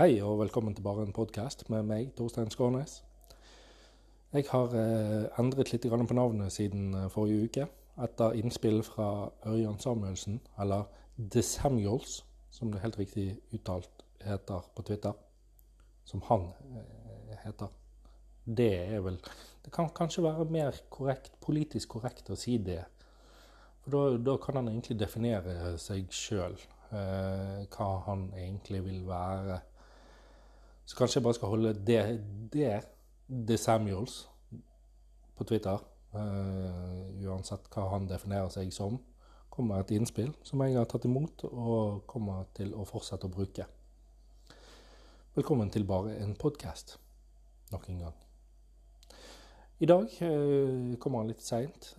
Hei og velkommen til bare en podkast med meg, Torstein Skårnes. Jeg har eh, endret litt på navnet siden eh, forrige uke, etter innspill fra Ørjan Samuelsen, eller The Samuels, som det helt riktig uttalt heter på Twitter. Som han eh, heter. Det er vel Det kan kanskje være mer korrekt, politisk korrekt å si det. For da, kan han egentlig definere seg sjøl, eh, hva han egentlig vil være så kanskje jeg bare skal holde det der, The Samuels, på Twitter. Uh, uansett hva han definerer seg som. Kommer et innspill som jeg har tatt imot og kommer til å fortsette å bruke. Velkommen til bare en podkast nok en gang. I dag uh, kommer han litt seint.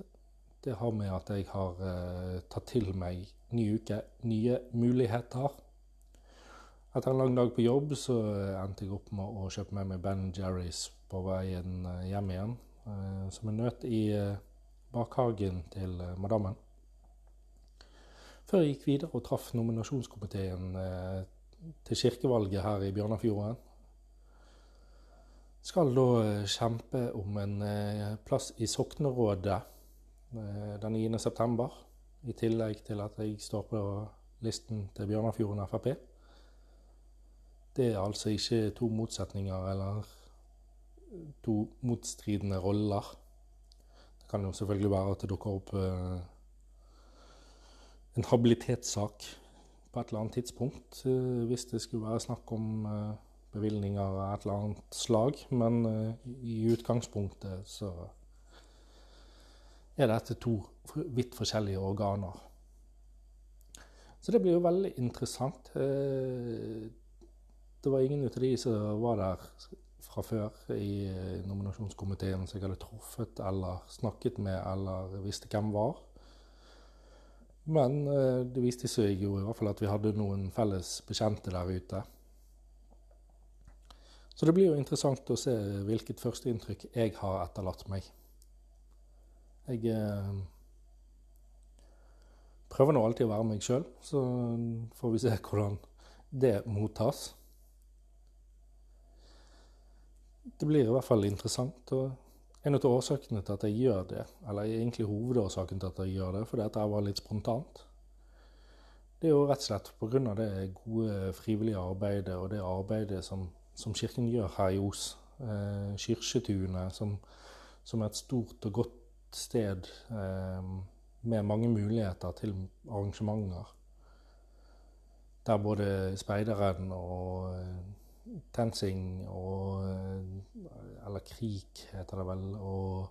Det har med at jeg har uh, tatt til meg ny uke, nye muligheter. Etter en lang dag på jobb så endte jeg opp med å kjøpe med meg Ben Jerrys på veien eh, hjem igjen. Eh, som en nøt i eh, bakhagen til madammen. Før jeg gikk videre og traff nominasjonskomiteen til kirkevalget her i Bjørnafjorden. Skal da kjempe om en plass i soknerådet den 9.9. I tillegg til at jeg står på listen til Bjørnafjorden Frp. Det er altså ikke to motsetninger eller to motstridende roller. Det kan jo selvfølgelig være at det dukker opp eh, en habilitetssak på et eller annet tidspunkt, eh, hvis det skulle være snakk om eh, bevilgninger av et eller annet slag. Men i utgangspunktet så er dette to vidt forskjellige organer. Så det blir jo veldig interessant. Det var ingen av de som var der fra før i eh, nominasjonskomiteen som jeg hadde truffet eller snakket med eller visste hvem var. Men eh, det viste seg jo i hvert fall at vi hadde noen felles bekjente der ute. Så det blir jo interessant å se hvilket førsteinntrykk jeg har etterlatt meg. Jeg eh, prøver nå alltid å være meg sjøl, så får vi se hvordan det mottas. Det blir i hvert fall interessant. og En av årsakene til at jeg gjør det, eller egentlig hovedårsaken til at jeg gjør det, fordi jeg var litt spontant, det er jo rett og slett pga. det gode frivillige arbeidet og det arbeidet som, som Kirken gjør her i Os. Eh, Kirketunet som, som, er et stort og godt sted eh, med mange muligheter til arrangementer. Der både speideren og eh, TenSing og eh, Eller Krik, heter det vel. Og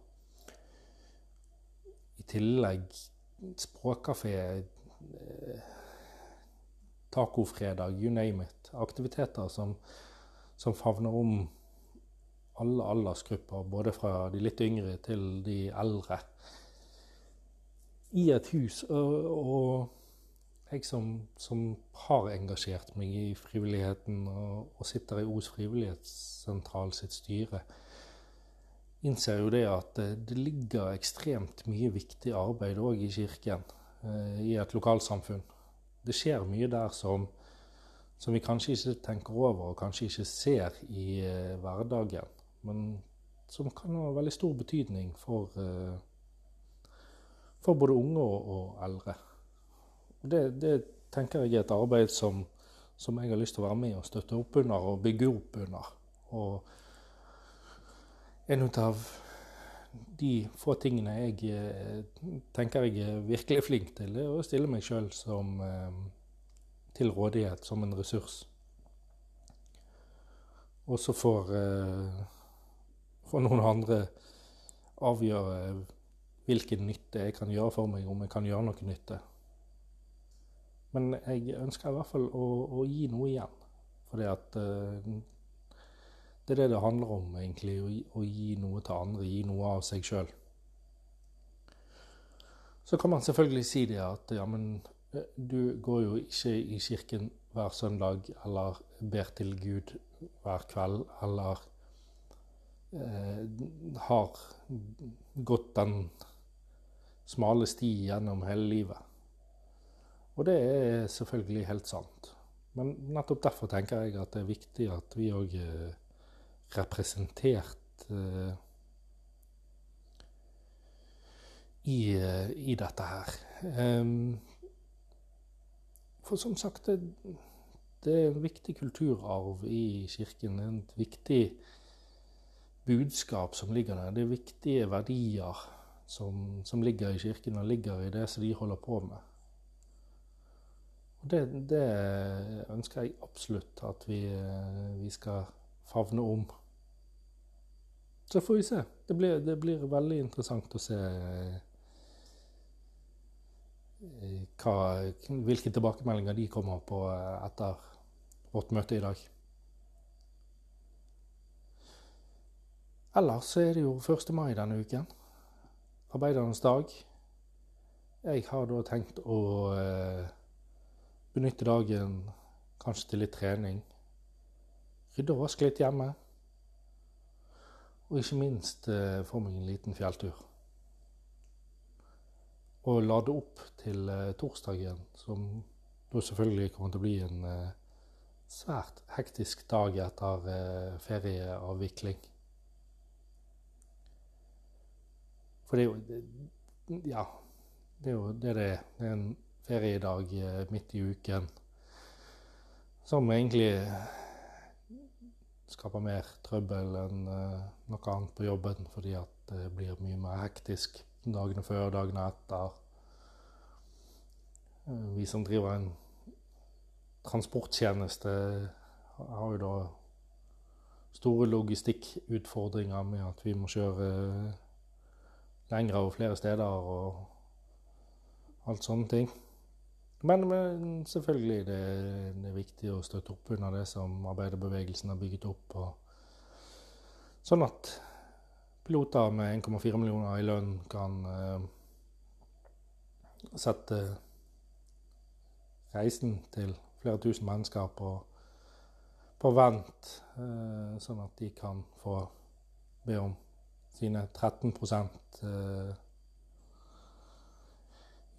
i tillegg språkkafé, eh, tacofredag, you name it. Aktiviteter som, som favner om alle aldersgrupper, både fra de litt yngre til de eldre. I et hus. og, og jeg som, som, har engasjert meg i frivilligheten og, og sitter i Os frivillighetssentral sitt styre, innser jo det at det, ligger ekstremt mye viktig arbeid òg i kirken, eh, i et lokalsamfunn. Det skjer mye der som, som, vi kanskje ikke tenker over og kanskje ikke ser i eh, hverdagen, men som kan ha veldig stor betydning for, eh, for både unge og, og eldre. Det, det, tenker jeg er et arbeid som, som, jeg har lyst til å være med og støtte opp under og bygge opp under. Og en av de få tingene jeg eh, tenker jeg er virkelig flink til, er å stille meg sjøl eh, til rådighet som en ressurs. Og så får, eh, får noen andre avgjøre hvilken nytte jeg kan gjøre for meg, om jeg kan gjøre noe nytte. Men jeg ønsker i hvert fall å, å gi noe igjen. For at uh, det er det det handler om, egentlig. Å å gi noe til andre. Gi noe av seg sjøl. Så kan man selvfølgelig si det at ja, men eh, du går jo ikke i kirken hver søndag eller ber til Gud hver kveld eller eh, har gått den smale sti gjennom hele livet. Og det er selvfølgelig helt sant. Men nettopp derfor tenker jeg at det er viktig at vi òg er representert uh, i, uh, i, dette her. Um, for som sagt, det, det, er en viktig kulturarv i Kirken. Et viktig budskap som ligger der. Det er viktige verdier som, som ligger i Kirken, og ligger i det som de holder på med. Det, det ønsker jeg absolutt at vi, vi, skal favne om. Så får vi se. Det blir, det blir veldig interessant å se eh, hva, hvilke tilbakemeldinger de kommer på etter vårt møte i dag. Ellers så er det jo 1. mai denne uken. Arbeidernes dag. Jeg har da tenkt å eh, benytte dagen kanskje til litt trening. Rydde og vaske litt hjemme. Og ikke minst eh, få meg en liten fjelltur. Og lade opp til eh, torsdagen, som da selvfølgelig kommer til å bli en eh, svært hektisk dag etter ferieavvikling. For det er jo Ja. Det er jo det det er. Det er en feriedag eh, midt i uken som egentlig skaper mer trøbbel enn eh, noe annet på jobben, fordi at det blir mye mer hektisk dagene før dagene etter. Eh, vi som driver en transporttjeneste, har jo da store logistikkutfordringer med at vi må kjøre lengre og flere steder og alt sånne ting. Men, men selvfølgelig det, det er viktig å støtte opp under det som arbeiderbevegelsen har bygget opp. sånn at piloter med 1,4 millioner i lønn kan eh, sette reisen til flere tusen mennesker på, på vent, eh, sånn at de kan få be om sine 13 eh,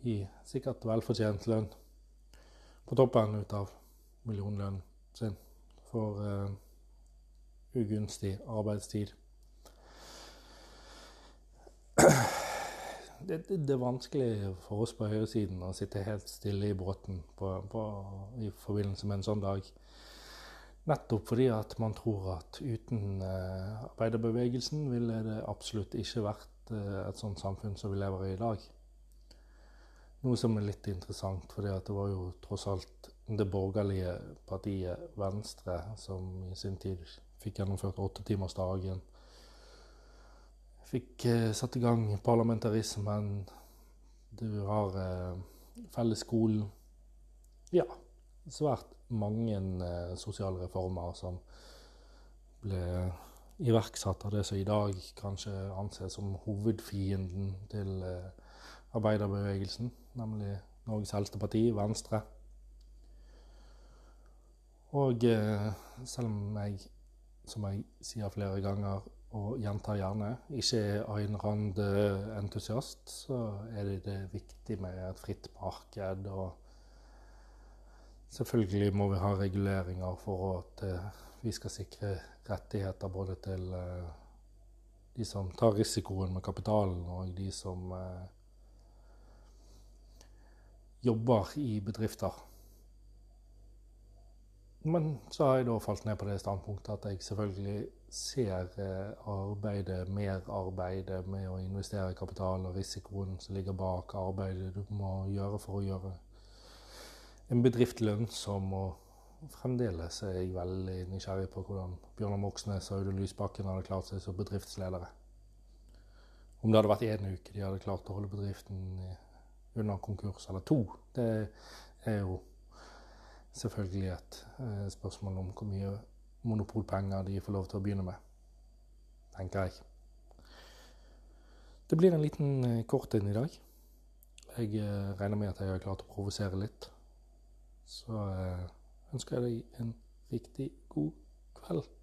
i sikkert velfortjent lønn på toppen ut av millionlønnen sin for uh, ugunstig arbeidstid. Det, det, det, er vanskelig for oss på høyresiden å sitte helt stille i båten på, på, i forbindelse med en sånn dag. Nettopp fordi at man tror at uten uh, arbeiderbevegelsen ville det absolutt ikke vært uh, et sånt samfunn som vi lever i i dag. Noe som er litt interessant, for det var jo tross alt det borgerlige partiet Venstre som i sin tid fikk gjennomført åttetimersdagen. Fikk eh, satt i gang parlamentarismen. Du har fellesskolen. Ja, svært mange eh, sosiale reformer som ble iverksatt av det som i dag kanskje anses som hovedfienden til eh, arbeiderbevegelsen, nemlig Norges eldste parti, Venstre. Og eh, selv om jeg, som jeg sier flere ganger og gjentar gjerne, ikke er Ayn Rand-entusiast, så er det, viktig med et fritt marked og Selvfølgelig må vi ha reguleringer for at eh, vi skal sikre rettigheter både til eh, de som tar risikoen med kapitalen, og de som jobber i bedrifter. Men så har jeg da falt ned på det standpunktet at jeg selvfølgelig ser arbeidet, mer arbeidet med å investere kapital og risikoen som ligger bak arbeidet du må gjøre for å gjøre en bedrift lønnsom. Og fremdeles er jeg veldig nysgjerrig på hvordan Bjørnar Moxnes og Audun Lysbakken hadde klart seg som bedriftsledere. Om det hadde vært én uke de hadde klart å holde bedriften under konkurs, eller to, det er jo selvfølgelig et eh, spørsmål om hvor mye monopolpenger de får lov til å begynne med, tenker jeg. Det blir en liten eh, kort en i dag. Jeg eh, regner med at jeg har klart å provosere litt. Så ønsker jeg deg en riktig god kveld.